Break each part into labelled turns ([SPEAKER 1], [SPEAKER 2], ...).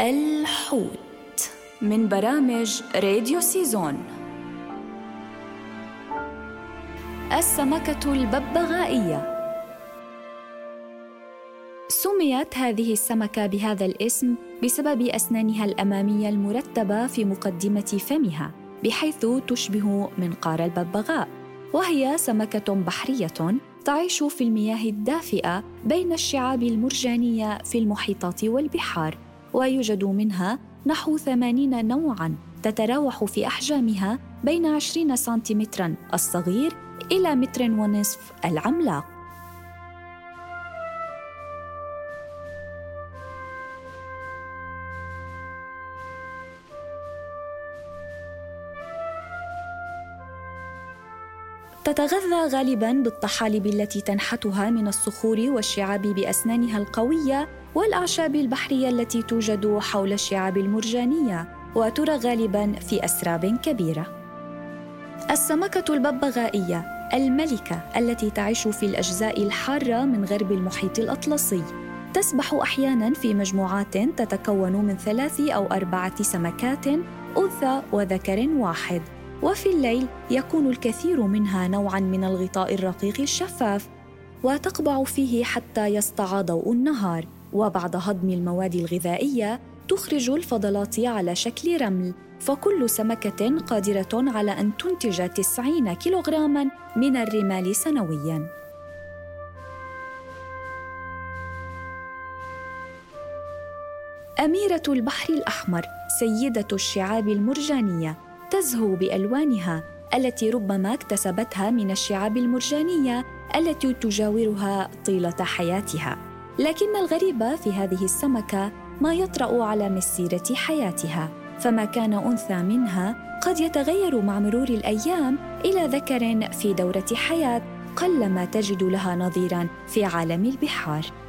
[SPEAKER 1] الحوت من برامج راديو سيزون. السمكة الببغائية. سميت هذه السمكة بهذا الاسم بسبب أسنانها الأمامية المرتبة في مقدمة فمها بحيث تشبه منقار الببغاء. وهي سمكة بحرية تعيش في المياه الدافئة بين الشعاب المرجانية في المحيطات والبحار. ويوجد منها نحو ثمانين نوعاً تتراوح في أحجامها بين 20 سنتيمتراً الصغير إلى متر ونصف العملاق. تتغذى غالبا بالطحالب التي تنحتها من الصخور والشعاب بأسنانها القوية والأعشاب البحرية التي توجد حول الشعاب المرجانية وترى غالبا في أسراب كبيرة. السمكة الببغائية الملكة التي تعيش في الأجزاء الحارة من غرب المحيط الأطلسي. تسبح أحيانا في مجموعات تتكون من ثلاث أو أربعة سمكات أنثى وذكر واحد. وفي الليل يكون الكثير منها نوعا من الغطاء الرقيق الشفاف وتقبع فيه حتى يسطع ضوء النهار وبعد هضم المواد الغذائية تخرج الفضلات على شكل رمل فكل سمكة قادرة على أن تنتج 90 كيلوغراما من الرمال سنوياً. أميرة البحر الأحمر سيدة الشعاب المرجانية تزهو بألوانها التي ربما اكتسبتها من الشعاب المرجانية التي تجاورها طيلة حياتها. لكن الغريب في هذه السمكة ما يطرأ على مسيرة حياتها. فما كان أنثى منها قد يتغير مع مرور الأيام إلى ذكر في دورة حياة قلما تجد لها نظيرا في عالم البحار.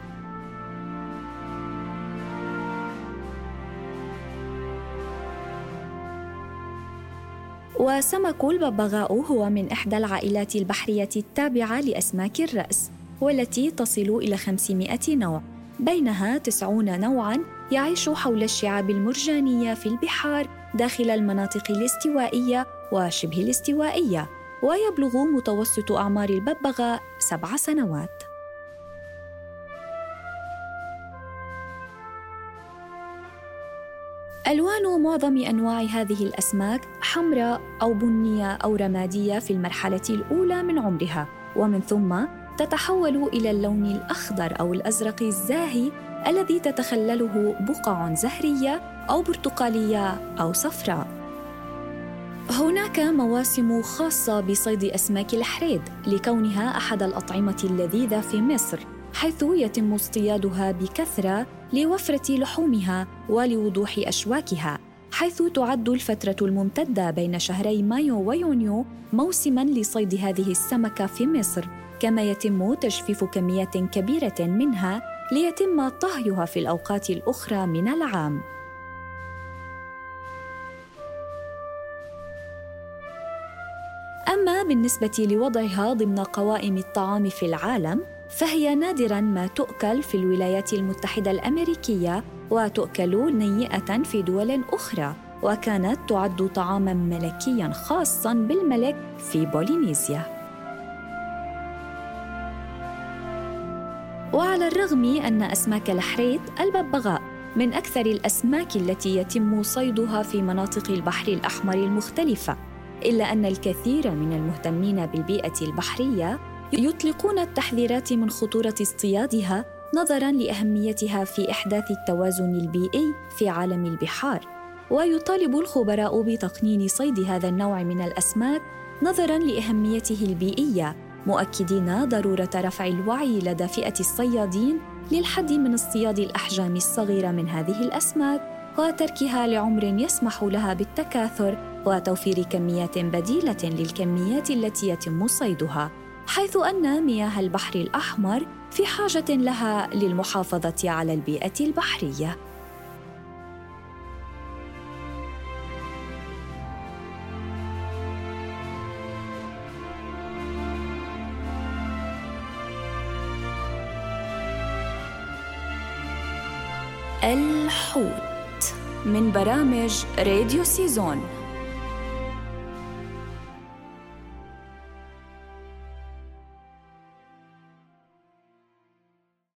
[SPEAKER 1] وسمك الببغاء هو من إحدى العائلات البحرية التابعة لأسماك الرأس والتي تصل إلى 500 نوع. بينها 90 نوعاً يعيش حول الشعاب المرجانية في البحار داخل المناطق الاستوائية وشبه الاستوائية ويبلغ متوسط أعمار الببغاء سبع سنوات. ألوان معظم أنواع هذه الأسماك حمراء أو بنية أو رمادية في المرحلة الأولى من عمرها، ومن ثم تتحول إلى اللون الأخضر أو الأزرق الزاهي الذي تتخلله بقع زهرية أو برتقالية أو صفراء. هناك مواسم خاصة بصيد أسماك الحريد لكونها أحد الأطعمة اللذيذة في مصر حيث يتم اصطيادها بكثرة لوفرة لحومها ولوضوح أشواكها حيث تعد الفترة الممتدة بين شهري مايو ويونيو موسما لصيد هذه السمكة في مصر كما يتم تجفيف كميات كبيرة منها ليتم طهيها في الأوقات الأخرى من العام. أما بالنسبة لوضعها ضمن قوائم الطعام في العالم فهي نادرا ما تؤكل في الولايات المتحدة الأمريكية وتؤكل نيئة في دول أخرى وكانت تعد طعاما ملكيا خاصا بالملك في بولينيزيا. وعلى الرغم أن أسماك الحريت الببغاء من أكثر الأسماك التي يتم صيدها في مناطق البحر الأحمر المختلفة إلا أن الكثير من المهتمين بالبيئة البحرية يطلقون التحذيرات من خطورة اصطيادها نظرا لأهميتها في إحداث التوازن البيئي في عالم البحار. ويطالب الخبراء بتقنين صيد هذا النوع من الأسماك نظرا لأهميته البيئية مؤكدين ضرورة رفع الوعي لدى فئة الصيادين للحد من اصطياد الأحجام الصغيرة من هذه الأسماك وتركها لعمر يسمح لها بالتكاثر وتوفير كميات بديلة للكميات التي يتم صيدها. حيث أن مياه البحر الأحمر في حاجة لها للمحافظة على البيئة البحرية. الحوت من برامج راديو سيزون.